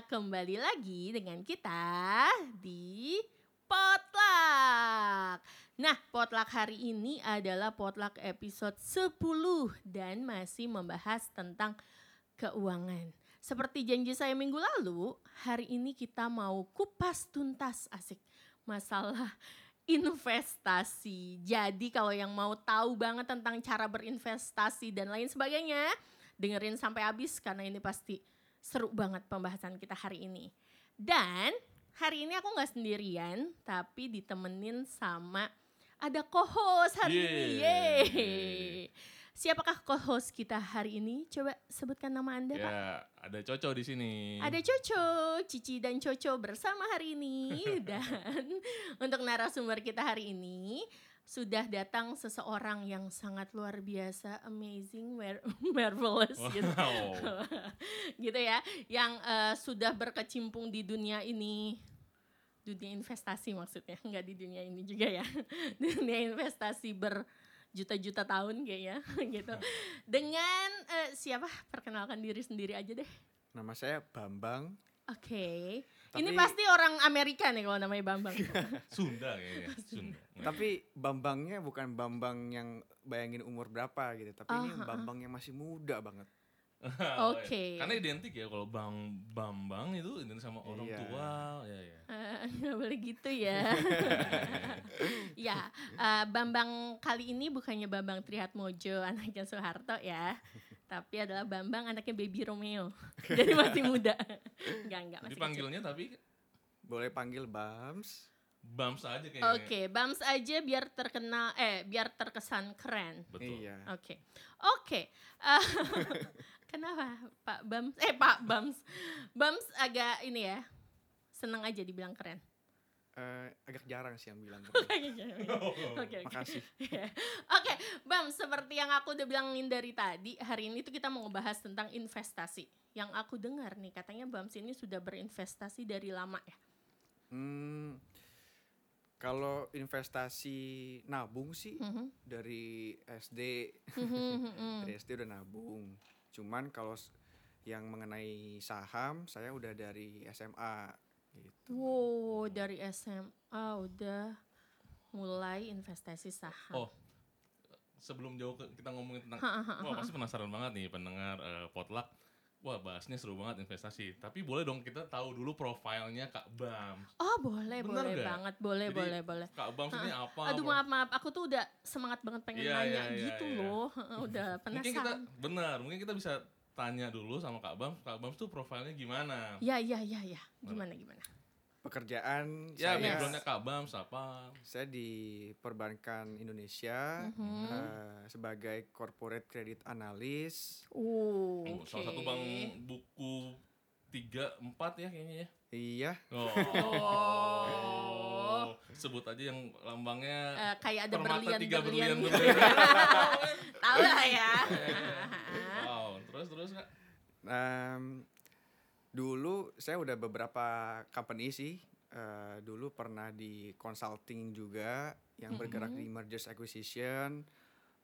kembali lagi dengan kita di Potluck. Nah, Potluck hari ini adalah Potluck episode 10 dan masih membahas tentang keuangan. Seperti janji saya minggu lalu, hari ini kita mau kupas tuntas asik masalah investasi. Jadi kalau yang mau tahu banget tentang cara berinvestasi dan lain sebagainya, dengerin sampai habis karena ini pasti seru banget pembahasan kita hari ini. Dan hari ini aku nggak sendirian, tapi ditemenin sama ada co-host hari ini. Yeay. Yeay. Siapakah co-host kita hari ini? Coba sebutkan nama Anda, Pak. Ya, ada Coco di sini. Ada Coco, Cici dan Coco bersama hari ini dan untuk narasumber kita hari ini sudah datang seseorang yang sangat luar biasa, amazing, mar- marvelous gitu. Wow. gitu ya, yang eh, sudah berkecimpung di dunia ini dunia investasi maksudnya, nggak di dunia ini juga ya. dunia investasi berjuta-juta tahun kayaknya gitu. Dengan eh, siapa? Perkenalkan diri sendiri aja deh. Nama saya Bambang. Oke. Tapi- Ini pasti orang Amerika nih kalau namanya Bambang. Sunda kayaknya. Sunda. Tapi Bambangnya bukan Bambang yang bayangin umur berapa gitu, tapi ini ah, ah. Bambang yang masih muda banget. Oke. Karena identik ya kalau Bang Bambang itu identik sama orang Iya. tua. Ya, ya. Eh, Nggak boleh gitu ya. ya, eh, Bambang kali ini bukannya Bambang Trihatmojo anaknya Soeharto ya. Tapi adalah Bambang anaknya Baby Romeo. Jadi masih muda. Enggak, enggak masih kecil. Dipanggilnya tapi Boleh panggil Bams. Bams aja kayaknya. Oke, Bams aja biar terkenal eh biar terkesan keren. Betul. Iya. Oke. Oke. Eh, kenapa Pak Bams? Eh Pak Bams. Bams agak ini ya. Seneng aja dibilang keren. Eh, agak jarang sih yang bilang. Oke, oke. Makasih. Iya. Oke, Bam, seperti yang aku udah bilangin dari tadi, hari ini tuh kita mau ngebahas tentang investasi. Yang aku dengar nih, katanya Bams ini sudah berinvestasi dari lama ya. Hmm, kalau investasi nabung sih Mhm. dari SD, Mhm, mhm. dari SD udah nabung. Cuman kalau yang mengenai saham, saya udah dari SMA gitu. wow, dari SMA udah mulai investasi saham. Oh, sebelum jauh kita ngomongin tentang Wah, pasti penasaran banget nih pendengar eh, potluck. Wah, bahasnya seru banget investasi. Tapi boleh dong kita tahu dulu profilnya Kak Bams. Oh, boleh, Bener boleh nggak? banget, boleh, Jadi, boleh, boleh. Kak Bams ini apa? Aduh maaf maaf, aku tuh udah semangat banget pengen Iya, nanya iya, iya, gitu iya. loh. udah Mungkin kita penasaran. benar, mungkin kita bisa tanya dulu sama Kak Bams. Kak Bams tuh profilnya gimana? Ya, ya, ya, ya. Gimana, gimana? Pekerjaan Ya, saya backgroundnya Kak Bams apa? Saya di perbankan Indonesia Mhm. eh, sebagai corporate credit analyst. Oh, Oh, Salah satu bank buku tiga empat ya kayaknya ya. Iya, Oh. Sebut aja yang lambangnya Eh, kayak ada permata berlian tiga berlian. berlian gitu. berlian. Tahu lah ya. wow, terus terus Kak. Em, dulu saya udah beberapa company sih. Eh, dulu pernah di consulting juga yang bergerak di mergers acquisition.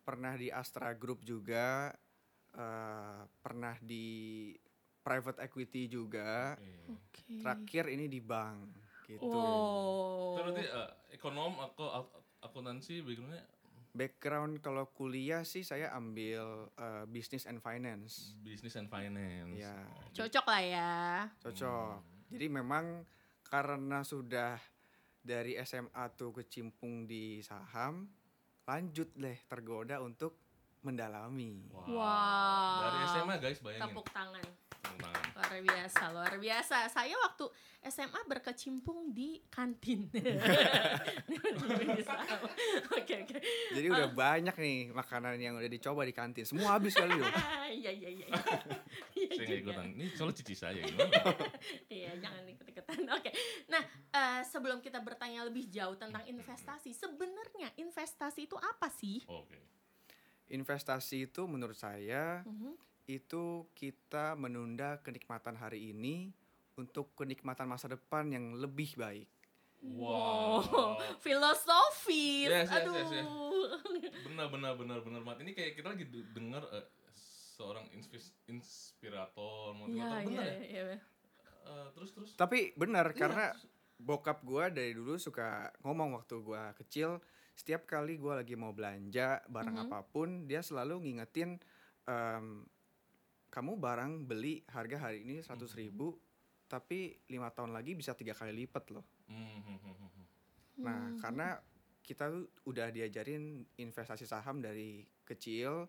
Pernah di Astra Group juga. eh, pernah di private equity juga. Oke. Terakhir ini di bank gitu. Wow. Terus eh, ekonom atau ak- akuntansi backgroundnya Background kalau kuliah sih saya ambil eh, business and finance. business and finance. Ya, Cocok lah ya. cocok. Jadi memang karena sudah dari SMA tuh kecimpung di saham, lanjut deh tergoda untuk mendalami. Wow. Wow. Dari SMA guys bayangin. Tepuk tangan. Tepuk tangan. Luar biasa, luar biasa. Saya waktu SMA berkecimpung di kantin. Oke, oke. Jadi udah banyak nih makanan yang udah dicoba di kantin. Semua habis kali loh. Iya, iya, iya. Iya Saya nggak ikutan. Ini soalnya cici saya gimana? Iya, jangan ikut-ikutan. Oke. Nah, eh, sebelum kita bertanya lebih jauh tentang investasi, sebenarnya investasi itu apa sih? Oke. Investasi itu menurut saya Mhm. Itu kita menunda kenikmatan hari ini untuk kenikmatan masa depan yang lebih baik. Wow. filosofis. Yes, yes, Aduh. yes, yes. Benar benar benar benar banget. Ini kayak kita lagi de- denger eh, seorang inspis- inspirator, Iya, motivator iya, benar ya? iya. eh, terus terus. Tapi benar Iya, karena bokap gua dari dulu suka ngomong waktu gua kecil, setiap kali gua lagi mau belanja barang Mhm. apa pun, dia selalu ngingetin em, kamu barang beli harga hari ini 100 Mhm. ribu, tapi lima tahun lagi bisa tiga kali lipat loh. Hmm, hmm, hmm, hmm, hmm. Nah, Hmm. karena kita tuh udah diajarin investasi saham dari kecil,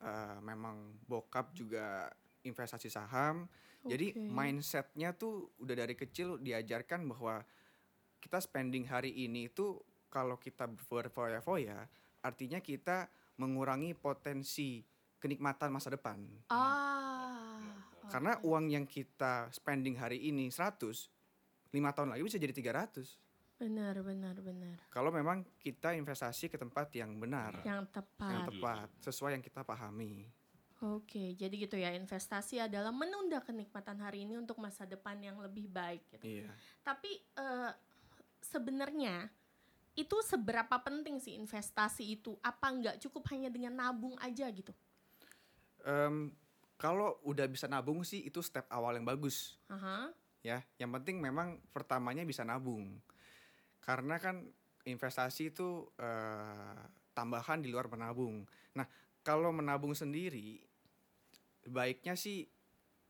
eh, memang bokap juga investasi saham, jadi Oke. mindsetnya tuh udah dari kecil diajarkan bahwa kita spending hari ini itu kalau kita berfoya-foya, artinya kita mengurangi potensi kenikmatan masa depan. Ah. Karena uang yang kita spending hari ini 100, lima tahun lagi bisa jadi 300. benar benar benar. Kalau memang kita investasi ke tempat yang benar, Yang yang tepat. tepat, sesuai yang kita pahami. Oke, jadi gitu ya. Investasi adalah menunda kenikmatan hari ini untuk masa depan yang lebih baik gitu. Iya. Tapi eh, sebenarnya itu seberapa penting sih investasi itu? Apa nggak cukup hanya dengan nabung aja gitu? Em, kalau udah bisa nabung sih itu step awal yang bagus. Aha. ya yang penting memang pertamanya bisa nabung karena kan investasi itu eh, tambahan di luar menabung nah kalau menabung sendiri baiknya sih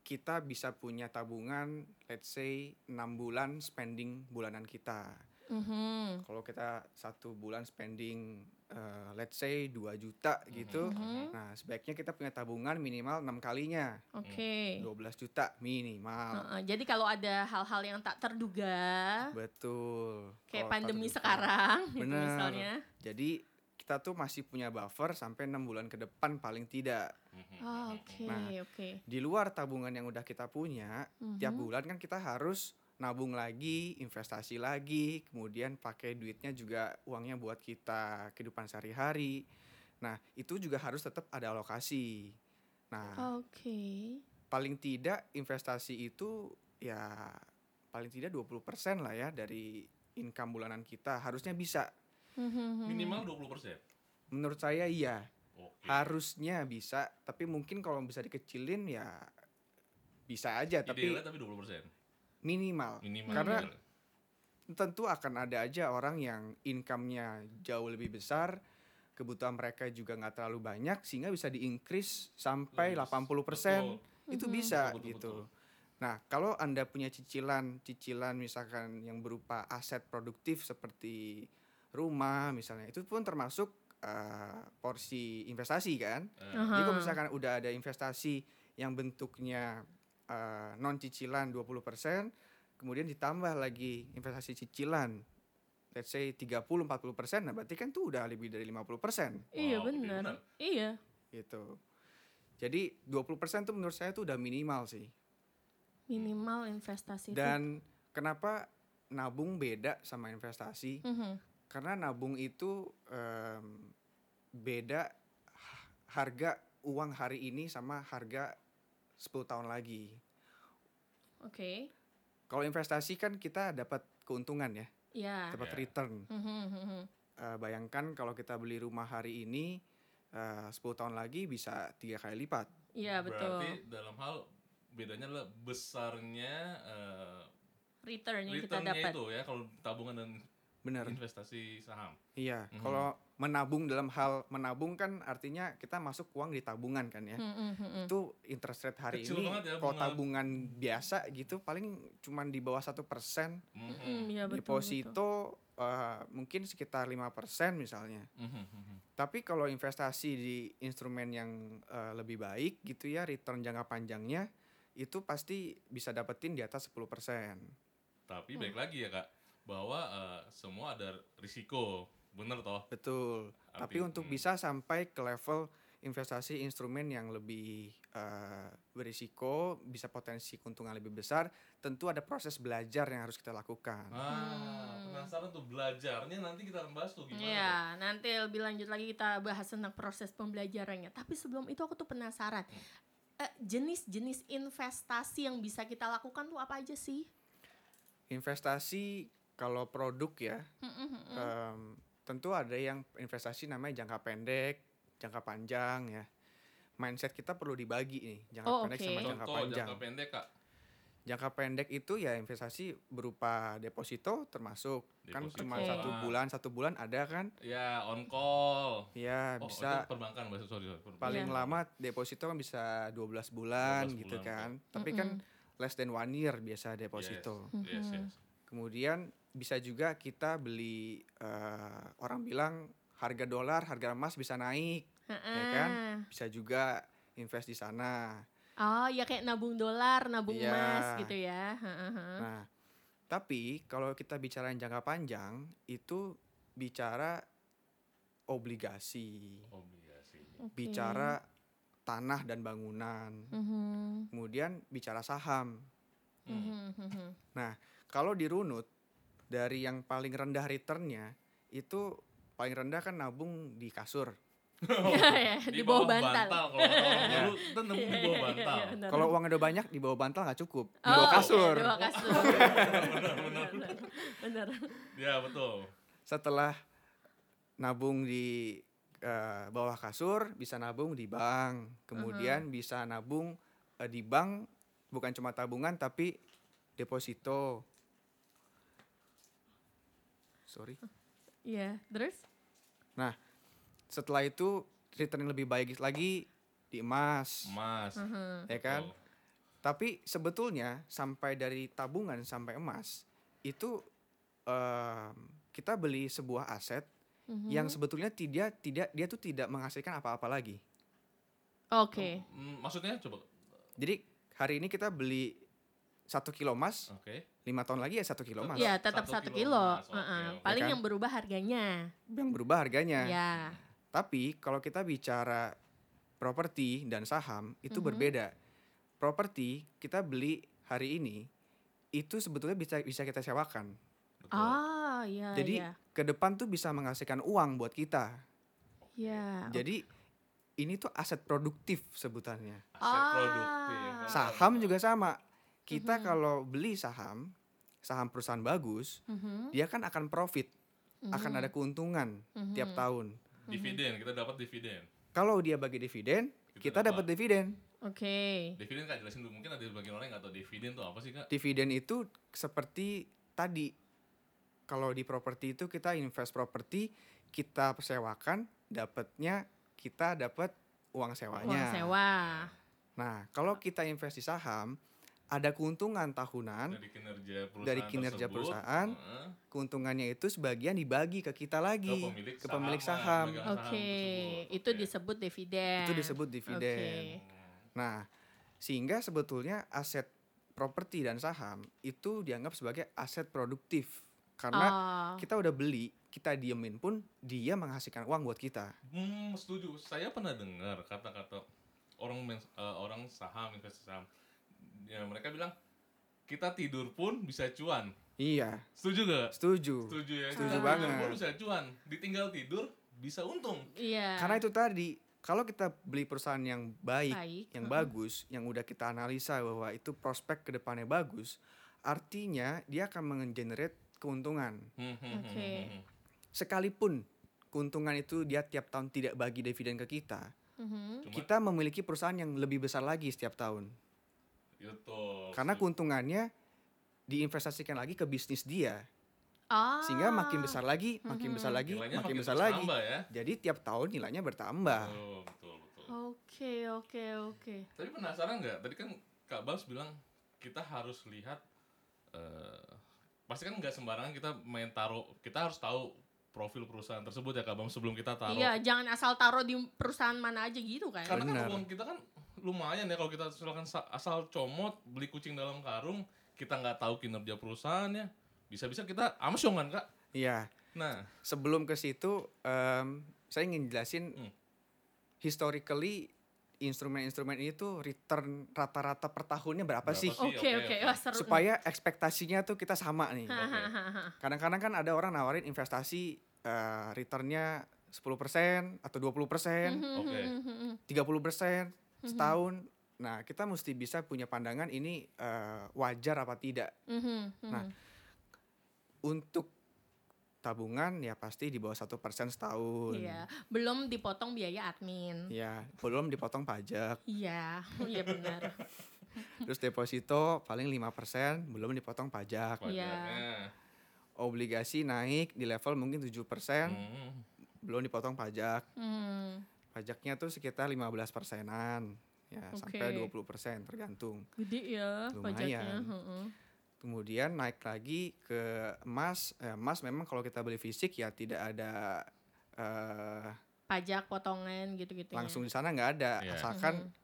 kita bisa punya tabungan let's say 6 bulan spending bulanan kita Mhm. kalau kita satu bulan spending eh, let's say 2 juta gitu Mhm. nah sebaiknya kita punya tabungan minimal 6 kalinya Oke. 12 juta minimal Heeh, jadi kalau ada hal-hal yang tak terduga, Betul. kayak Kalau pandemi terduga. sekarang, gitu Benar. misalnya. Jadi kita tuh masih punya buffer sampai enam bulan ke depan paling tidak. Hmm. Oke, Nah, oke. Di luar tabungan yang udah kita punya, tiap Mhm. bulan kan kita harus nabung lagi, investasi lagi, kemudian pakai duitnya juga uangnya buat kita kehidupan sehari-hari. Nah, itu juga harus tetap ada alokasi. Nah, Oke. paling tidak investasi itu ya paling tidak 20% lah ya dari income bulanan kita harusnya bisa. Mhm. Minimal 20%. Menurut saya iya. Oke. harusnya bisa tapi mungkin kalau bisa dikecilin ya bisa aja tapi Idealnya tapi 20%. Minimal Minimal. Karena- tentu akan ada aja orang yang income-nya jauh lebih besar kebutuhan mereka juga nggak terlalu banyak sehingga bisa di-increase sampai Lulus. 80% itu Mhm. bisa Betul, betul, gitu betul. nah kalau anda punya cicilan cicilan misalkan yang berupa aset produktif seperti rumah misalnya itu pun termasuk eh, porsi investasi kan Aha. Jadi kalau misalkan udah ada investasi yang bentuknya non cicilan 20%, kemudian ditambah lagi investasi cicilan let's say 30 40%, nah berarti kan tuh udah lebih dari 50% Iya Wow, gede benar. benar. Iya. gitu. Jadi 20% tuh menurut saya tuh udah minimal sih. Minimal investasi itu. Dan kenapa nabung beda sama investasi? Mhm. Karena nabung itu em, beda harga uang hari ini sama harga 10 tahun lagi. Oke. Kalau investasi kan kita dapat keuntungan ya, Ya. dapat Ya. return. Eh, bayangkan kalau kita beli rumah hari ini, eh, 10 tahun lagi bisa tiga kali lipat. Iya betul. Berarti dalam hal bedanya adalah besarnya eh, Return yang kita dapat. itu ya kalau tabungan dan Benar. investasi saham. Iya. Mhm. Kalau menabung dalam hal menabung kan artinya kita masuk uang di tabungan kan ya. Mhm, mhm. Itu interest rate hari Kecil ini ya kalau bunga. tabungan biasa gitu paling cuman di bawah satu persen. Mhm. Iya, betul. Deposito eh, mungkin sekitar 5% misalnya. Mhm, mhm. Tapi kalau investasi di instrumen yang eh, lebih baik gitu ya, return jangka panjangnya itu pasti bisa dapetin di atas 10%. Tapi baik lagi ya kak, bahwa eh, semua ada risiko, bener toh? Betul. Tapi Arti- untuk hmm. bisa sampai ke level investasi instrumen yang lebih eh, berisiko, bisa potensi keuntungan lebih besar, tentu ada proses belajar yang harus kita lakukan. Ah, Hmm. penasaran tuh belajarnya nanti kita akan bahas tuh gimana. Iya, nanti lebih lanjut lagi kita bahas tentang proses pembelajarannya. Tapi sebelum itu aku tuh penasaran. Eh, jenis-jenis investasi yang bisa kita lakukan tuh apa aja sih? Investasi kalau produk ya, Mhm, mhm. em, tentu ada yang investasi namanya jangka pendek, jangka panjang ya. Mindset kita perlu dibagi nih, jangka Oh, pendek oke. sama jangka Contoh panjang. jangka pendek kak. Jangka pendek itu ya investasi berupa deposito termasuk kan Deposito. cuma Oke. satu bulan satu bulan ada kan Ya, on call. ya Oh, bisa itu perbankan, bahasa sorry, sorry. paling Iya. lama deposito kan bisa 12 bulan 12 gitu bulan, kan tapi kan less than one year biasa deposito Yes, yes. kemudian bisa juga kita beli eh, orang bilang harga dolar harga emas bisa naik Heeh. kan? bisa juga invest di sana Oh, ya kayak nabung dolar, nabung Iya. emas gitu ya. Heeh, heeh. Nah, tapi kalau kita bicara yang jangka panjang itu bicara obligasi, Obligasi. Oke. bicara tanah dan bangunan, Mhm, kemudian bicara saham. mhm, mhm. Kalau dirunut dari yang paling rendah returnnya itu paling rendah kan nabung di kasur. Iya, ya, di bawah bantal. Kalau dulu, di bawah bantal. Iya, benar. Kalau uangnya udah banyak di bawah bantal nggak cukup, di Oh, bawah kasur. Di bawah kasur. Benar, benar. Benar. Ya, betul. Setelah nabung di eh, bawah kasur bisa nabung di bank kemudian bisa nabung eh, di bank bukan cuma tabungan tapi deposito sorry Iya, terus? setelah itu return yang lebih baik lagi di emas Emas. Mhm. ya kan Betul. tapi sebetulnya sampai dari tabungan sampai emas itu em, kita beli sebuah aset Mhm. yang sebetulnya tidak tidak dia tuh tidak menghasilkan apa-apa lagi. Oke. Hmm, maksudnya coba. Jadi hari ini kita beli satu kilo emas, Oke. lima tahun lagi ya satu kilo emas. Iya, tetap Satu satu kilo kilo. oke. Paling Ya kan? yang berubah harganya. Yang berubah harganya. Ya. Tapi kalau kita bicara properti dan saham itu Mhm. berbeda. Properti kita beli hari ini itu sebetulnya bisa bisa kita sewakan. Betul. Ah, iya, Jadi iya. ke depan tuh bisa menghasilkan uang buat kita. Iya. Jadi ini tuh aset produktif sebutannya. Aset Ah. produktif. Saham juga sama. Kita Mhm. kalau beli saham, saham perusahaan bagus, Mhm, dia kan akan profit, akan mhm, ada keuntungan mhm. tiap tahun. Dividen, kita dapat dividen. Kalau dia bagi dividen, Kita kita dapat. dapat dividen. Oke. Dividen kak jelasin dulu. Mungkin ada sebagian orang yang nggak tahu dividen itu apa sih kak? Dividen itu seperti tadi. Kalau di properti itu kita invest properti, kita sewakan, dapatnya kita dapat uang sewanya. Uang sewa. Nah, kalau kita invest di saham, ada keuntungan tahunan. Dari kinerja perusahaan Dari kinerja tersebut, perusahaan, heeh, Keuntungannya itu sebagian dibagi ke kita ke lagi, pemilik ke pemilik saham, saham. pemegang saham Oke, tersebut. itu disebut dividen. Itu disebut dividen. Oke. Nah, sehingga sebetulnya aset properti dan saham itu dianggap sebagai aset produktif karena Oh, kita udah beli, kita diemin pun dia menghasilkan uang buat kita. Hmm, setuju. Saya pernah dengar kata-kata orang eh, orang saham investasi saham. Ya, mereka bilang kita tidur pun bisa cuan. Iya, Setuju gak? setuju. Setuju ya. Setuju Kita banget. Tidur pun bisa cuan. Ditinggal tidur bisa untung. iya. Karena itu tadi, kalau kita beli perusahaan yang baik, Baik. yang heeh. bagus, yang udah kita analisa bahwa itu prospek ke depannya bagus, artinya dia akan menggenerate keuntungan. Hmm, hmm, hmm, Oke. hmm, hmm. Sekalipun keuntungan itu dia tiap tahun tidak bagi dividen ke kita, Mhm. Cuma, kita memiliki perusahaan yang lebih besar lagi setiap tahun. Betul. Karena keuntungannya diinvestasikan lagi ke bisnis dia, Ah. sehingga makin besar lagi, makin Mhm. besar lagi, Nilainya makin makin besar lagi. ya. Jadi tiap tahun nilainya bertambah. Betul, betul, betul. Oke, oke, oke. Tapi penasaran nggak? Tadi kan Kak Bas bilang kita harus lihat eh pasti kan nggak sembarangan kita main taruh. Kita harus tahu profil perusahaan tersebut ya Kak Bam sebelum kita taruh. Iya, jangan asal taruh di perusahaan mana aja gitu kan. Karena kan Benar. uang kita kan lumayan ya kalau kita silakan asal comot beli kucing dalam karung kita nggak tahu kinerja perusahaannya. Bisa-bisa kita amsyong kan kak? Iya. Nah. Sebelum ke situ um, saya ingin jelasin hmm. historically instrumen-instrumen ini tuh return rata-rata per tahunnya berapa, berapa sih? Oke okay, oke. okay, okay. supaya ekspektasinya tuh kita sama nih. Kadang-kadang kan ada orang nawarin investasi uh, returnnya 10% atau 20%, hmm, hmm, hmm, tiga 30%, Mhm. setahun mm -hmm. nah kita mesti bisa punya pandangan ini uh, wajar apa tidak mm -hmm. nah untuk tabungan ya pasti di bawah satu persen setahun. Iya, belum dipotong biaya admin. Iya, belum dipotong pajak. Iya, oh iya benar. Terus deposito paling lima persen, belum dipotong pajak. Iya. Obligasi naik di level mungkin tujuh persen, hmm. belum dipotong pajak. Hmm. Pajaknya tuh sekitar 15 persenan. Ya, sampai Oke. 20 persen tergantung. gede ya pajaknya. Lumayan. heeh. Kemudian naik lagi ke emas. Eh, emas memang kalau kita beli fisik ya tidak ada eh, Pajak potongan gitu-gitu. langsung di sana nggak ada. Iya. Asalkan Mhm.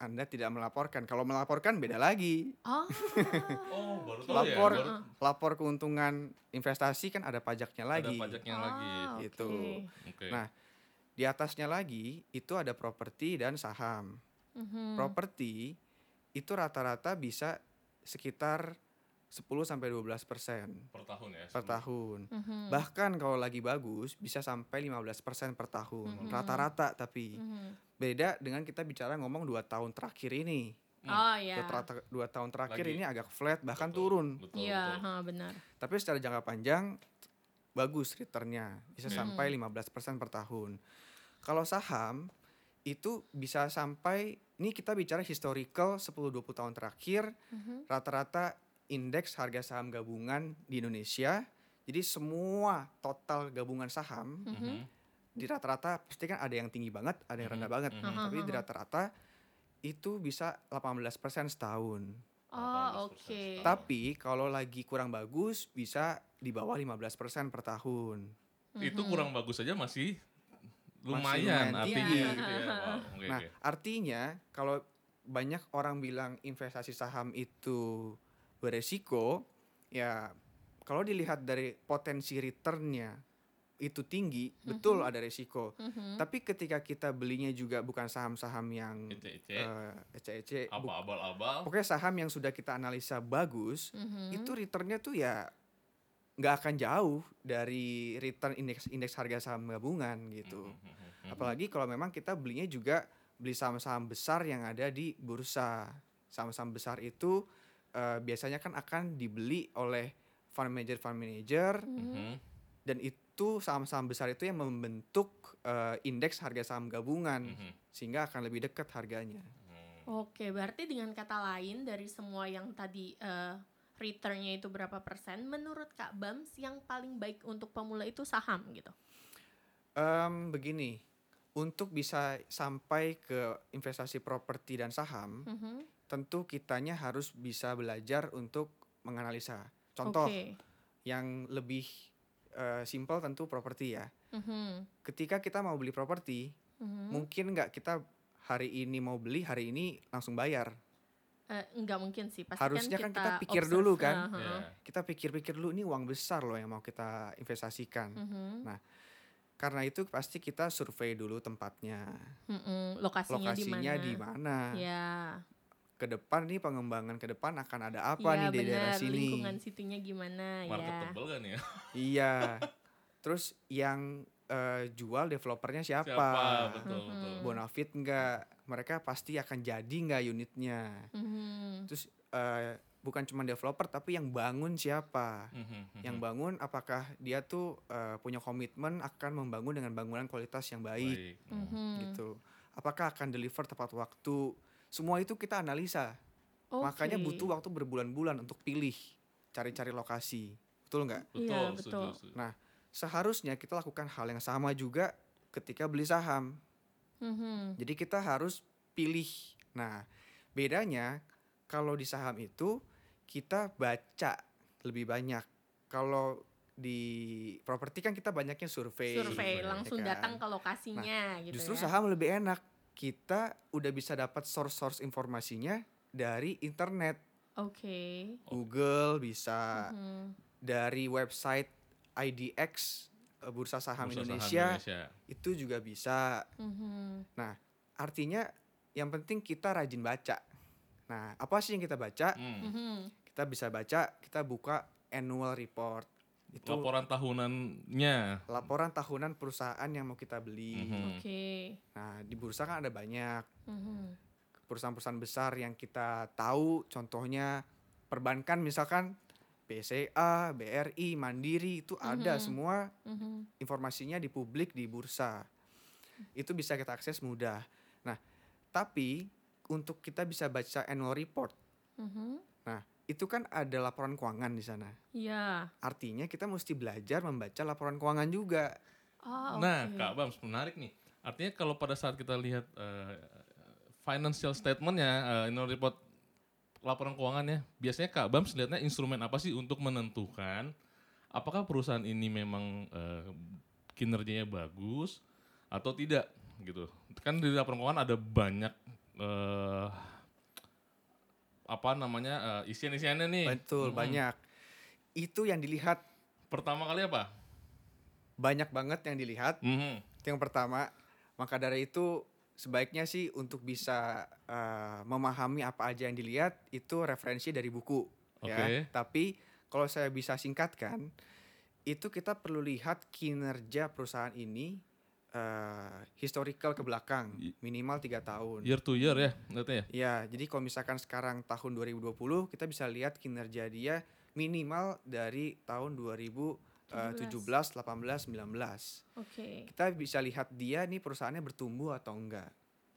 Anda tidak melaporkan. Kalau melaporkan beda lagi. Oh, Oh, baru tahu Lapor ya. Baru lapor keuntungan investasi kan ada pajaknya ada lagi. pajaknya Ah, lagi. Gitu. oke. Oke. Nah, Di atasnya lagi itu ada properti dan saham. Mhm. Properti itu rata-rata bisa sekitar 10 sampai 12 persen per tahun ya. per tahun. Mhm. Bahkan kalau lagi bagus bisa sampai 15 persen per tahun. Mhm. Rata-rata tapi Mhm. beda dengan kita bicara ngomong dua tahun terakhir ini. Oh ya. Dua, tra- dua tahun terakhir Lagi. ini agak flat bahkan Betul, turun. Betul, Iya, betul. ha, benar. Tapi secara jangka panjang bagus returnnya bisa Hmm. sampai 15% per tahun. Kalau saham itu bisa sampai ini kita bicara historical 10-20 tahun terakhir Mhm. rata-rata indeks harga saham gabungan di Indonesia. Jadi semua total gabungan saham Mhm. Mhm. di rata-rata pasti kan ada yang tinggi banget, ada yang rendah Mhm, banget. mhm. Aha, Tapi di aha. rata-rata itu bisa 18% setahun. Oh, 18% oke. setahun. Tapi kalau lagi kurang bagus bisa di bawah 15% per tahun. Itu Mhm. kurang bagus saja masih lumayan artinya tinggi. gitu ya. Wow, oke, Nah, oke. artinya kalau banyak orang bilang investasi saham itu beresiko, ya kalau dilihat dari potensi returnnya itu tinggi, betul ada resiko. Mhm. Tapi ketika kita belinya juga bukan saham-saham yang Ece-ece, eh, ece-ece, abal-abal. pokoknya saham yang sudah kita analisa bagus, Mhm. itu returnnya tuh ya nggak akan jauh dari return indeks indeks harga saham gabungan gitu. Mhm, mhm, mhm. Apalagi kalau memang kita belinya juga beli saham-saham besar yang ada di bursa. Saham-saham besar itu eh, biasanya kan akan dibeli oleh fund manager fund manager Mhm. dan itu saham-saham besar itu yang membentuk eh, indeks harga saham gabungan Mhm. sehingga akan lebih dekat harganya. Oke, berarti dengan kata lain dari semua yang tadi eh, returnnya itu berapa persen, menurut Kak Bams yang paling baik untuk pemula itu saham gitu. Em, begini, untuk bisa sampai ke investasi properti dan saham, Mhm. tentu kitanya harus bisa belajar untuk menganalisa. Contoh Oke. yang lebih eh, simpel tentu properti ya. Mhm. Ketika kita mau beli properti, Mhm. mungkin nggak kita hari ini mau beli, hari ini langsung bayar. Eh, enggak mungkin sih, pasti Harusnya kan kan kita, kita pikir observe. dulu kan. Ah, ah, Ya. ah. Kita pikir-pikir dulu ini uang besar loh yang mau kita investasikan. Mhm. Karena itu pasti kita survei dulu tempatnya, Mhm. Lokasinya, lokasinya di mana? mana. Ya. Ke depan nih pengembangan ke depan akan ada apa Iya, nih di daerah benar. sini. Lingkungan situnya gimana ya. Marketable kan ya? Iya. Terus yang eh, jual developernya siapa? Siapa? Betul, Mhm. betul. Bonafit nggak? Mereka pasti akan jadi nggak unitnya? Mhm. Terus eh, bukan cuma developer tapi yang bangun siapa? Mhm, mhm. Yang bangun apakah dia tuh eh, punya komitmen akan membangun dengan bangunan kualitas yang baik Baik. Mhm. gitu. Apakah akan deliver tepat waktu? Semua itu kita analisa. Makanya Oke. butuh waktu berbulan-bulan untuk pilih, cari-cari lokasi. Betul nggak? Betul, setuju, betul. setuju. Nah, seharusnya kita lakukan hal yang sama juga ketika beli saham. Mhm. Jadi kita harus pilih. Nah, bedanya kalau di saham itu kita baca lebih banyak. Kalau di properti kan kita banyaknya survei. Survei ya langsung kan? datang ke lokasinya gitu Justru ya. saham lebih enak. Kita udah bisa dapat source-source informasinya dari internet. Oke. Google bisa Mhm. dari website IDX eh, Bursa Saham Bursa Indonesia Indonesia. itu juga bisa. Mhm. Artinya yang penting kita rajin baca. Nah, apa sih yang kita baca? Hmm. Mhm. Kita bisa baca, kita buka annual report. Itu Laporan tahunannya. laporan tahunan perusahaan yang mau kita beli. Mhm. Oke. Nah, di bursa kan ada banyak Mhm. perusahaan-perusahaan besar yang kita tahu, contohnya perbankan misalkan BCA, BRI, Mandiri itu ada Mhm. semua Mhm. informasinya di publik di bursa. Itu bisa kita akses mudah. Nah, tapi untuk kita bisa baca annual report. Mhm. Nah, itu kan ada laporan keuangan di sana. Iya. Artinya kita mesti belajar membaca laporan keuangan juga. Oh, Nah. Kak Bams menarik nih. Artinya kalau pada saat kita lihat eh, financial statementnya, eh, annual report laporan keuangannya, biasanya Kak Bams lihatnya instrumen apa sih untuk menentukan apakah perusahaan ini memang eh, kinerjanya bagus atau tidak gitu. Kan di laporan keuangan ada banyak eh, apa namanya eh, isian-isiannya nih. Betul, Mm-mm. banyak. Itu yang dilihat Pertama kali apa? banyak banget yang dilihat. Mhm. Itu yang pertama. Maka dari itu sebaiknya sih untuk bisa eh, memahami apa aja yang dilihat itu referensi dari buku ya. Oke. Tapi kalau saya bisa singkatkan itu kita perlu lihat kinerja perusahaan ini eh, historical ke belakang minimal tiga tahun. Year to year ya, lihatnya ya. Ya, jadi kalau misalkan sekarang tahun 2020 kita bisa lihat kinerja dia minimal dari tahun 2017, 18, 19. Oke. Kita bisa lihat dia nih perusahaannya bertumbuh atau enggak.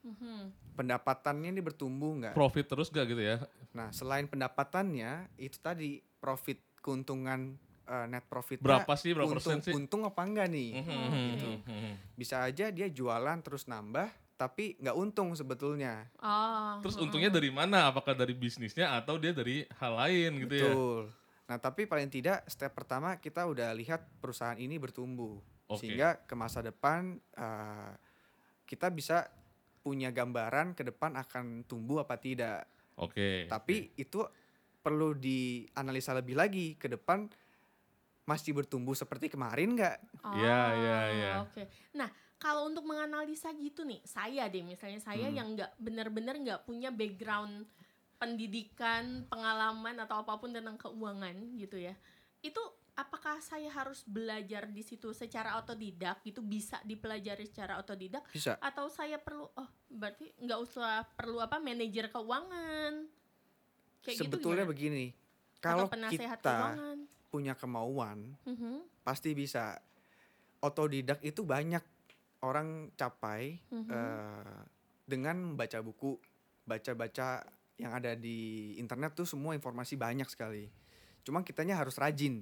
Mhm. Pendapatannya ini bertumbuh enggak. Profit terus gak gitu ya? Nah, selain pendapatannya itu tadi profit keuntungan eh, net profit Berapa sih, berapa untung, persen sih? untung apa enggak nih? Mhm, Oh, gitu. oke. Bisa aja dia jualan terus nambah tapi nggak untung sebetulnya. Oh. Terus untungnya dari mana? Apakah dari bisnisnya atau dia dari hal lain gitu ya? Betul. Nah, tapi paling tidak step pertama kita udah lihat perusahaan ini bertumbuh. Oke. Sehingga ke masa depan eh, kita bisa punya gambaran ke depan akan tumbuh apa tidak. Oke. Tapi itu perlu dianalisa lebih lagi ke depan masih bertumbuh seperti kemarin nggak? Iya, iya, Oh, iya. Oke. Nah, kalau untuk menganalisa gitu nih, saya deh misalnya saya Hmm. yang nggak benar-benar nggak punya background pendidikan, pengalaman atau apa pun tentang keuangan gitu ya. Itu apakah saya harus belajar di situ secara otodidak gitu bisa dipelajari secara otodidak Bisa. atau saya perlu oh berarti nggak usah perlu apa manajer keuangan kayak Sebetulnya gitu gimana? begini, kalau kita keuangan punya kemauan Mhm, pasti bisa. Otodidak itu banyak orang capai mhm. eh, dengan baca buku, baca-baca yang ada di internet tuh semua informasi banyak sekali. Cuma kitanya harus rajin,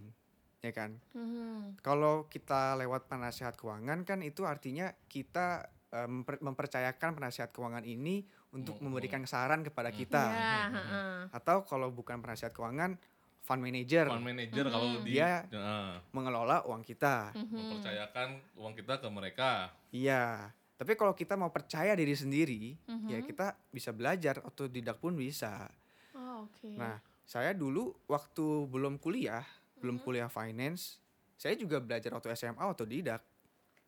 ya kan? Mhm. Kalau kita lewat penasehat keuangan kan itu artinya kita memper- mempercayakan penasehat keuangan ini untuk Hmm, memberikan saran kepada kita. Ya, Mhm. heeh. Atau kalau bukan penasehat keuangan, fund manager Fund manager Mhm. kalau di Dia- Heeh. mengelola uang kita. Mhm. mempercayakan uang kita ke mereka. Iya. Tapi kalau kita mau percaya diri sendiri, ya Mhm. kita bisa belajar otodidak pun bisa. Oh, oke. Nah, saya dulu waktu belum kuliah, belum Mhm. kuliah finance, saya juga belajar waktu SMA otodidak.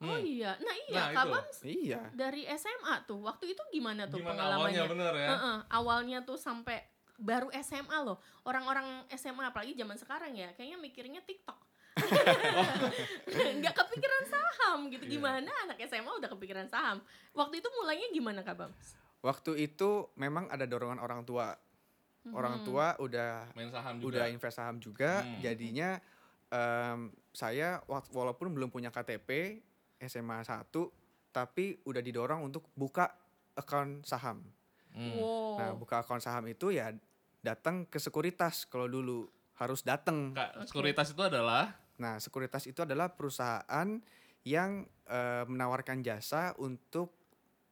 oh Hmm. iya, nah iya, Nah. Bams Iya. dari SMA tuh, waktu itu gimana tuh Gimana pengalamannya? awalnya bener ya? Heeh, awalnya tuh sampai baru SMA loh. Orang-orang SMA apalagi zaman sekarang ya, kayaknya mikirnya TikTok. Nggak kepikiran saham gitu. Iya. Gimana anak SMA udah kepikiran saham? Waktu itu mulainya gimana Kak Bams? Waktu itu memang ada dorongan orang tua. Orang Mhm. tua udah Main saham udah juga. invest saham juga, Hmm. jadinya em, saya walaupun belum punya KTP SMA 1, tapi udah didorong untuk buka account saham. Hmm. Wow. Nah, buka akun saham itu ya datang ke sekuritas kalau dulu harus datang. Kak, sekuritas itu adalah Nah, sekuritas itu adalah perusahaan yang eh, menawarkan jasa untuk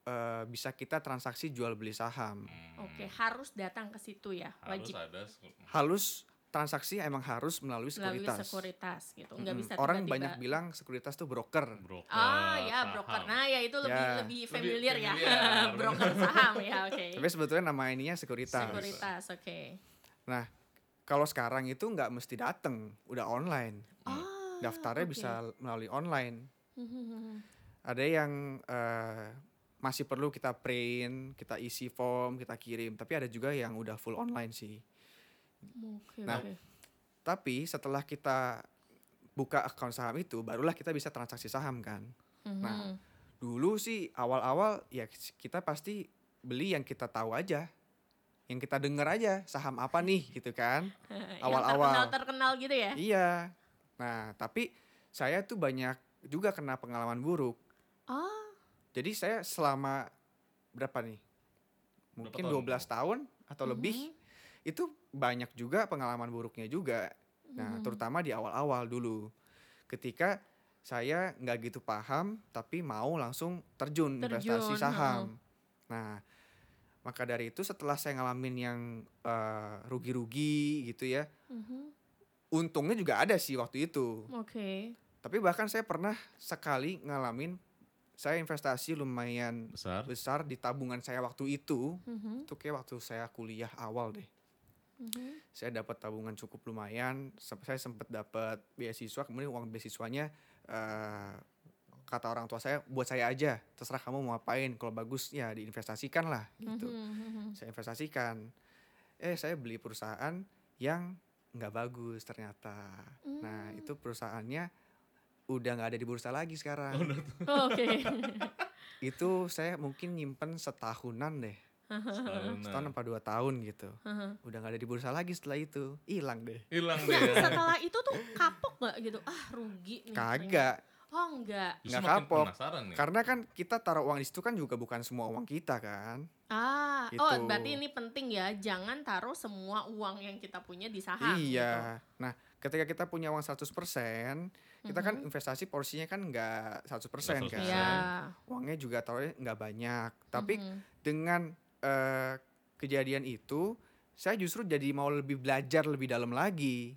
eh, bisa kita transaksi jual beli saham. hmm, Oke, harus datang ke situ ya, harus wajib ada seku- Halus transaksi emang harus melalui melalui sekuritas. sekuritas gitu. Nggak Mm-mm. bisa Orang tiba-tiba. banyak bilang sekuritas tuh broker. broker. Ah ya saham. broker. Nah ya itu lebih Ya. lebih Lebih familiar ya. familiar, broker saham ya oke. Tapi sebetulnya nama ininya sekuritas. Sekuritas oke. Kalau sekarang itu nggak mesti datang, udah online. Ah, Daftarnya oke. bisa melalui online. Hmm, Ada yang eh, masih perlu kita print, kita isi form, kita kirim. Tapi ada juga yang udah full online sih. Oke Nah. Tapi setelah kita buka akun saham itu, barulah kita bisa transaksi saham kan. nah, Mhm. Dulu sih awal-awal ya kita pasti beli yang kita tahu aja. Yang kita dengar aja saham apa nih gitu kan. Awal-awal. terkenal terkenal gitu ya. Iya. Nah, tapi saya tuh banyak juga kena pengalaman buruk. Oh Jadi saya selama berapa nih? mungkin tahun 12 tahun atau Mhm. lebih itu banyak juga pengalaman buruknya juga. Nah, Mhm. terutama di awal-awal dulu. Ketika saya nggak gitu paham tapi mau langsung terjun, investasi Terjun, saham. Nah, maka dari itu setelah saya ngalamin yang eh, rugi-rugi gitu ya, Mhm. untungnya juga ada sih waktu itu. Oke. Tapi bahkan saya pernah sekali ngalamin saya investasi lumayan Besar. besar di tabungan saya waktu itu. Mhm. Itu kayak waktu saya kuliah awal deh. Mhm. Saya dapat tabungan cukup lumayan. Saya sempat dapat beasiswa, kemudian uang beasiswanya eh, kata orang tua saya buat saya aja. Terserah kamu mau apain. Kalau bagus ya diinvestasikan lah gitu. Mhm, mhm. Saya investasikan. Eh saya beli perusahaan yang nggak bagus ternyata. Nah Hmm. itu perusahaannya udah nggak ada di bursa lagi sekarang. Oh, Oke. itu saya mungkin nyimpen setahunan deh. Setahun, Setahun nah. apa dua tahun gitu. Heeh. Udah nggak ada di bursa lagi setelah itu. Hilang deh. Hilang Nah, deh. setelah itu tuh kapok nggak gitu? Ah, rugi nih. Kagak. Oh, enggak. Justru nggak makin kapok. Penasaran nih. Karena kan kita taruh uang di situ kan juga bukan semua uang kita kan. Ah, Gitu. oh berarti ini penting ya. Jangan taruh semua uang yang kita punya di saham. gitu. iya. Nah, ketika kita punya uang 100%, kita kan investasi porsinya kan nggak 100% Nggak kan. Iya. Uangnya juga taruhnya nggak banyak. Tapi Mhm. dengan eh, kejadian itu, saya justru jadi mau lebih belajar lebih dalam lagi.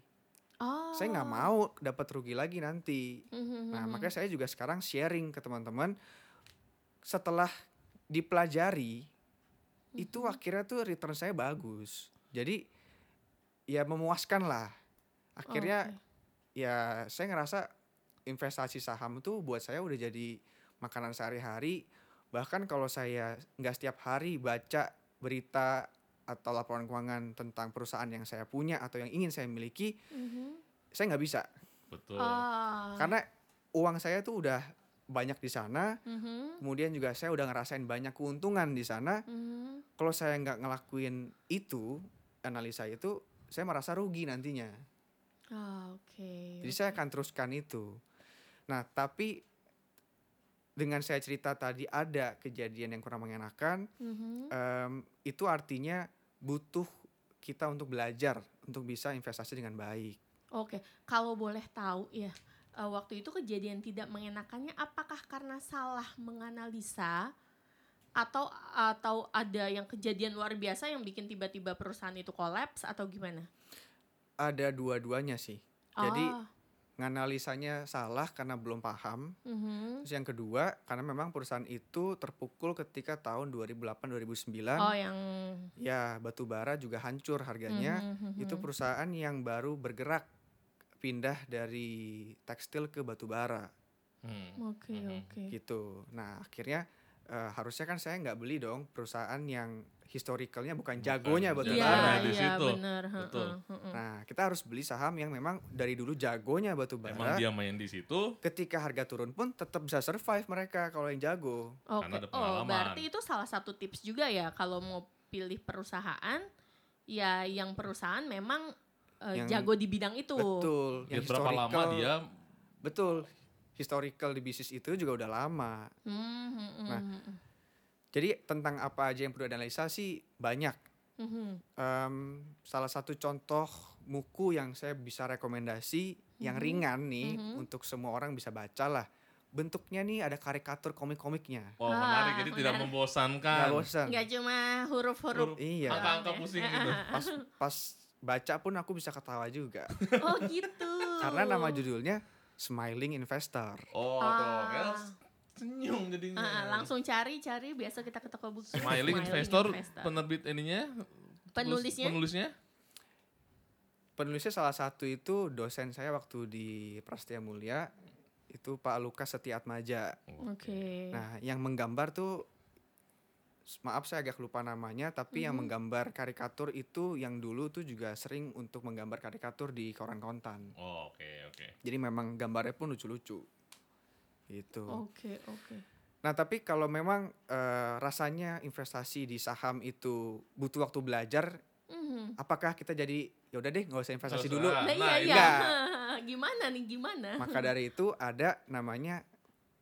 Oh. Saya nggak mau dapat rugi lagi nanti. Mhm, Nah, mhm. makanya saya juga sekarang sharing ke teman-teman setelah dipelajari itu Mhm. akhirnya tuh return saya bagus. Jadi ya memuaskan lah. Akhirnya Oke. ya saya ngerasa investasi saham itu buat saya udah jadi makanan sehari-hari. Bahkan kalau saya nggak setiap hari baca berita atau laporan keuangan tentang perusahaan yang saya punya atau yang ingin saya miliki, Mhm. saya nggak bisa. Betul. Oh. Karena uang saya tuh udah banyak di sana, Mhm, kemudian juga saya udah ngerasain banyak keuntungan di sana. mhm. Kalau saya nggak ngelakuin itu, analisa itu, saya merasa rugi nantinya. Ah, Oke. Jadi saya akan teruskan itu. Nah, tapi dengan saya cerita tadi ada kejadian yang kurang mengenakan, Mhm. em, itu artinya butuh kita untuk belajar untuk bisa investasi dengan baik. Oke, kalau boleh tahu ya, eh, waktu itu kejadian tidak mengenakannya apakah karena salah menganalisa atau atau ada yang kejadian luar biasa yang bikin tiba-tiba perusahaan itu kolaps atau gimana? Ada dua-duanya sih. Jadi Oh, nganalisanya salah karena belum paham. mhm. Terus yang kedua, karena memang perusahaan itu terpukul ketika tahun 2008-2009, oh yang ya batu bara juga hancur harganya. Mhm, mhm, Itu perusahaan yang baru bergerak pindah dari tekstil ke batu bara Hmm. Oke Mhm. oke. gitu. Nah akhirnya eh, harusnya kan saya nggak beli dong perusahaan yang historicalnya bukan Bukan jagonya batu jagonya Iya bara. di iya situ. benar. Betul. Nah kita harus beli saham yang memang dari dulu jagonya batu Emang bara. dia main di situ. Ketika harga turun pun tetap bisa survive mereka kalau yang jago. Oke. Karena ada Oh, pengalaman. berarti itu salah satu tips juga ya kalau mau pilih perusahaan ya yang perusahaan memang eh, Yang- jago di bidang itu. Betul. Ya, berapa lama dia Betul. Historical di bisnis itu juga udah lama. Hmm, hmm, hmm, Nah, hmm, hmm. Jadi tentang apa aja yang perlu dianalisa sih banyak. Mhm. Em, salah satu contoh buku yang saya bisa rekomendasi yang Mhm. ringan nih Mhm. untuk semua orang bisa baca lah. Bentuknya nih ada karikatur komik-komiknya. oh Ah, menarik jadi tidak menarik. membosankan. Nggak bosan. Nggak cuma huruf-huruf. Huruf. Iya. Angka-angka pusing gitu. Pas pas baca pun aku bisa ketawa juga. Oh gitu. Karena nama judulnya Smiling Investor. Oh, Ah. tuh. Senyum jadinya. Ah, ah, langsung cari-cari biasa kita ke toko buku. Smiling Investor, penerbit ininya, Penulisnya? penulisnya Penulisnya salah satu itu dosen saya waktu di Prasetya Mulia itu Pak Lukas Setiatmaja. Oke. Nah, yang menggambar tuh maaf saya agak lupa namanya, tapi yang Mhm. menggambar karikatur itu yang dulu tuh juga sering untuk menggambar karikatur di koran kontan. Oh, oke, oke. Jadi memang gambarnya pun lucu-lucu. Gitu. Oke oke. Nah, tapi kalau memang eh, rasanya investasi di saham itu butuh waktu belajar, Mhm. apakah kita jadi ya udah deh nggak usah investasi Nggak dulu? Nah, Nah, iya iya. enggak. gimana nih gimana? Maka dari itu ada namanya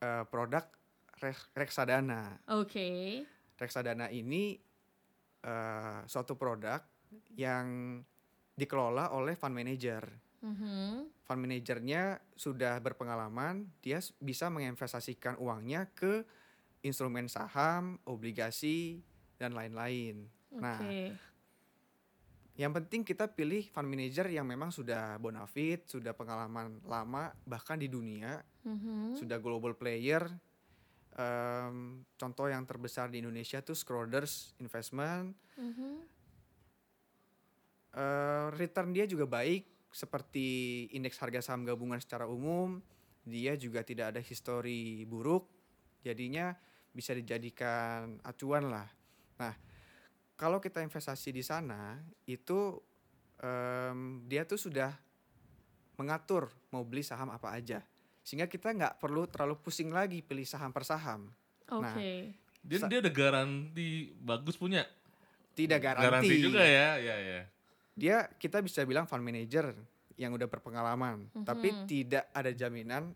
eh, produk reksadana. Oke. Reksadana ini eh, suatu produk yang dikelola oleh fund manager. Mhm. Fund manajernya sudah berpengalaman, dia bisa menginvestasikan uangnya ke instrumen saham, obligasi, dan lain-lain. Nah, Oke. Yang penting kita pilih fund manager yang memang sudah bonafit, sudah pengalaman lama bahkan di dunia, Mhm. sudah global player. Em, contoh yang terbesar di Indonesia tuh Schroders Investment. Mhm. Eh, return dia juga baik seperti indeks harga saham gabungan secara umum. Dia juga tidak ada histori buruk. Jadinya bisa dijadikan acuan lah. Nah, kalau kita investasi di sana itu em, dia tuh sudah mengatur mau beli saham apa aja. Sehingga kita nggak perlu terlalu pusing lagi pilih saham per saham. Oke. Nah, Dia dia ada garansi bagus punya. Tidak garansi. juga ya, ya ya. Dia kita bisa bilang fund manager yang udah berpengalaman, tapi Mhm. tidak ada jaminan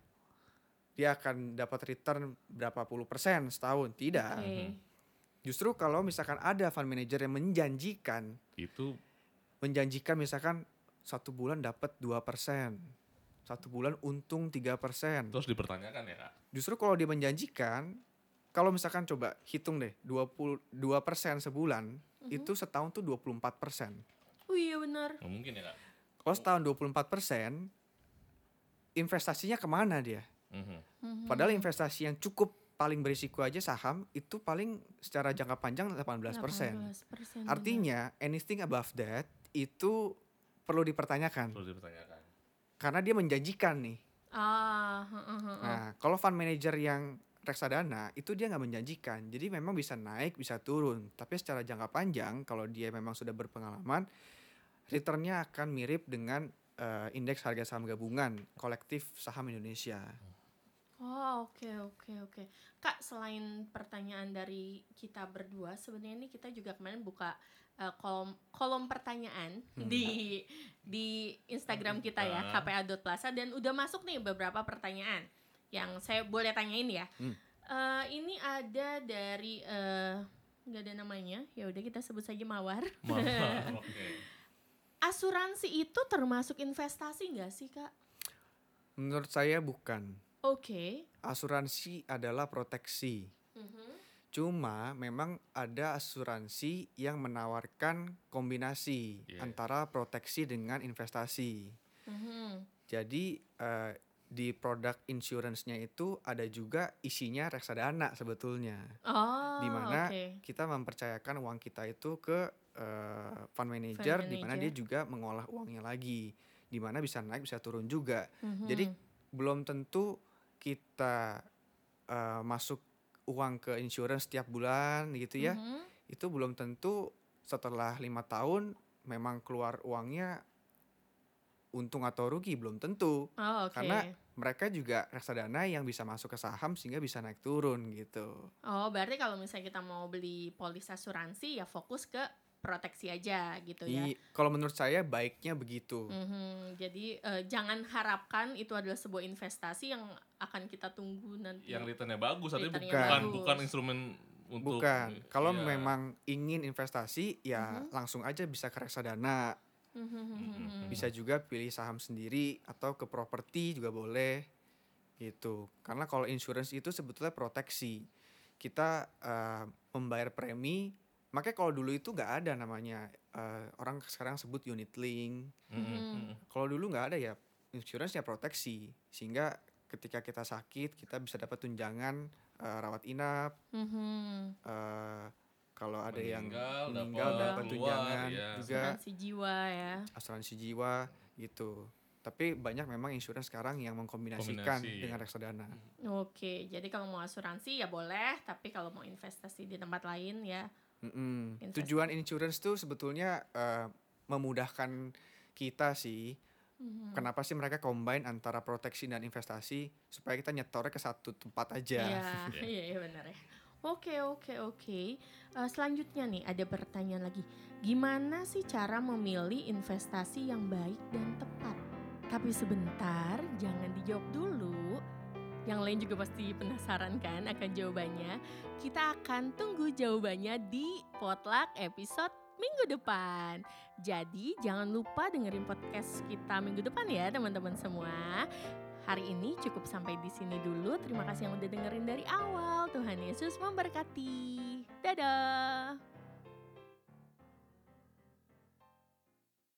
dia akan dapat return berapa puluh persen setahun. Tidak. Oke. Justru kalau misalkan ada fund manager yang menjanjikan, Itu menjanjikan misalkan satu bulan dapat dua persen, satu bulan untung tiga persen. terus dipertanyakan ya kak. Justru kalau dia menjanjikan, kalau misalkan coba hitung deh 22 persen sebulan, itu setahun tuh 24 persen. Oh iya benar. Nggak mungkin ya kak. Kalau setahun 24 persen, investasinya ke mana dia? Mhm. Mhm. Padahal investasi yang cukup paling berisiko aja saham itu paling secara jangka panjang 18 persen. 18%, benar. Artinya anything above that itu perlu dipertanyakan Terus dipertanyakan. karena dia menjanjikan nih. Ah, heeh, heeh. Nah kalau fund manager yang reksadana itu dia nggak menjanjikan, jadi memang bisa naik bisa turun. Tapi secara jangka panjang kalau dia memang sudah berpengalaman, returnnya akan mirip dengan eh, indeks harga saham gabungan kolektif saham Indonesia. Oh oke oke oke kak selain pertanyaan dari kita berdua sebenarnya ini kita juga kemarin buka eh, kolom kolom pertanyaan Hmm. di di Instagram kita ya Ah. kpa.plaza dan udah masuk nih beberapa pertanyaan yang saya boleh tanyain ya Hmm. Eh, ini ada dari eh, nggak ada namanya ya udah kita sebut saja mawar Maaf, oke. Asuransi itu termasuk investasi nggak sih kak Menurut saya bukan. oke Asuransi adalah proteksi. Mhm. Cuma memang ada asuransi yang menawarkan kombinasi Iya. antara proteksi dengan investasi. Mhm. Jadi eh, di produk insurance-nya itu ada juga isinya reksadana sebetulnya. oh Di mana oke. kita mempercayakan uang kita itu ke eh, fund manager, di mana dia manager. juga mengolah uangnya lagi, di mana bisa naik bisa turun juga. Mhm. Jadi belum tentu kita eh, masuk uang ke insurance setiap bulan gitu ya. Mhm. Itu belum tentu setelah lima tahun memang keluar uangnya untung atau rugi belum tentu. Oh, oke. Karena mereka juga reksadana yang bisa masuk ke saham sehingga bisa naik turun gitu. Oh, berarti kalau misalnya kita mau beli polis asuransi ya fokus ke proteksi aja gitu ya. I- Kalau menurut saya baiknya begitu. Mhm, Jadi eh, jangan harapkan itu adalah sebuah investasi yang akan kita tunggu nanti. Yang returnnya bagus, tapi bukan bagus. bukan instrumen untuk Bukan. Kalau iya. memang ingin investasi ya Mhm. langsung aja bisa ke reksadana. Mhm. Bisa juga pilih saham sendiri atau ke properti juga boleh gitu. Karena kalau insurance itu sebetulnya proteksi. Kita eh, membayar premi, makanya kalau dulu itu nggak ada namanya eh, orang sekarang sebut unit link. Mhm, Mhm. mhm. Kalau dulu nggak ada ya insurance ya proteksi sehingga ketika kita sakit kita bisa dapat tunjangan eh, rawat inap. Eh, kalau ada yang Meninggal, dapat tunjangan iya. juga Asuransi jiwa ya. asuransi jiwa gitu. Tapi banyak memang insurance sekarang yang mengkombinasikan Kombinasi. dengan reksadana. Oke, jadi kalau mau asuransi ya boleh, tapi kalau mau investasi di tempat lain ya. Mm-mm. Investasi. Tujuan insurance tuh sebetulnya eh, memudahkan kita sih. Mhm. Kenapa sih mereka combine antara proteksi dan investasi supaya kita nyetornya ke satu tempat aja. Iya, Iya. iya iya benar ya. Oke oke oke. Eh, selanjutnya nih ada pertanyaan lagi. Gimana sih cara memilih investasi yang baik dan tepat? Tapi sebentar, jangan dijawab dulu. Yang lain juga pasti penasaran kan akan jawabannya. Kita akan tunggu jawabannya di potluck episode minggu depan. Jadi jangan lupa dengerin podcast kita minggu depan ya teman-teman semua. Hari ini cukup sampai di sini dulu. Terima kasih yang udah dengerin dari awal. Tuhan Yesus memberkati. Dadah.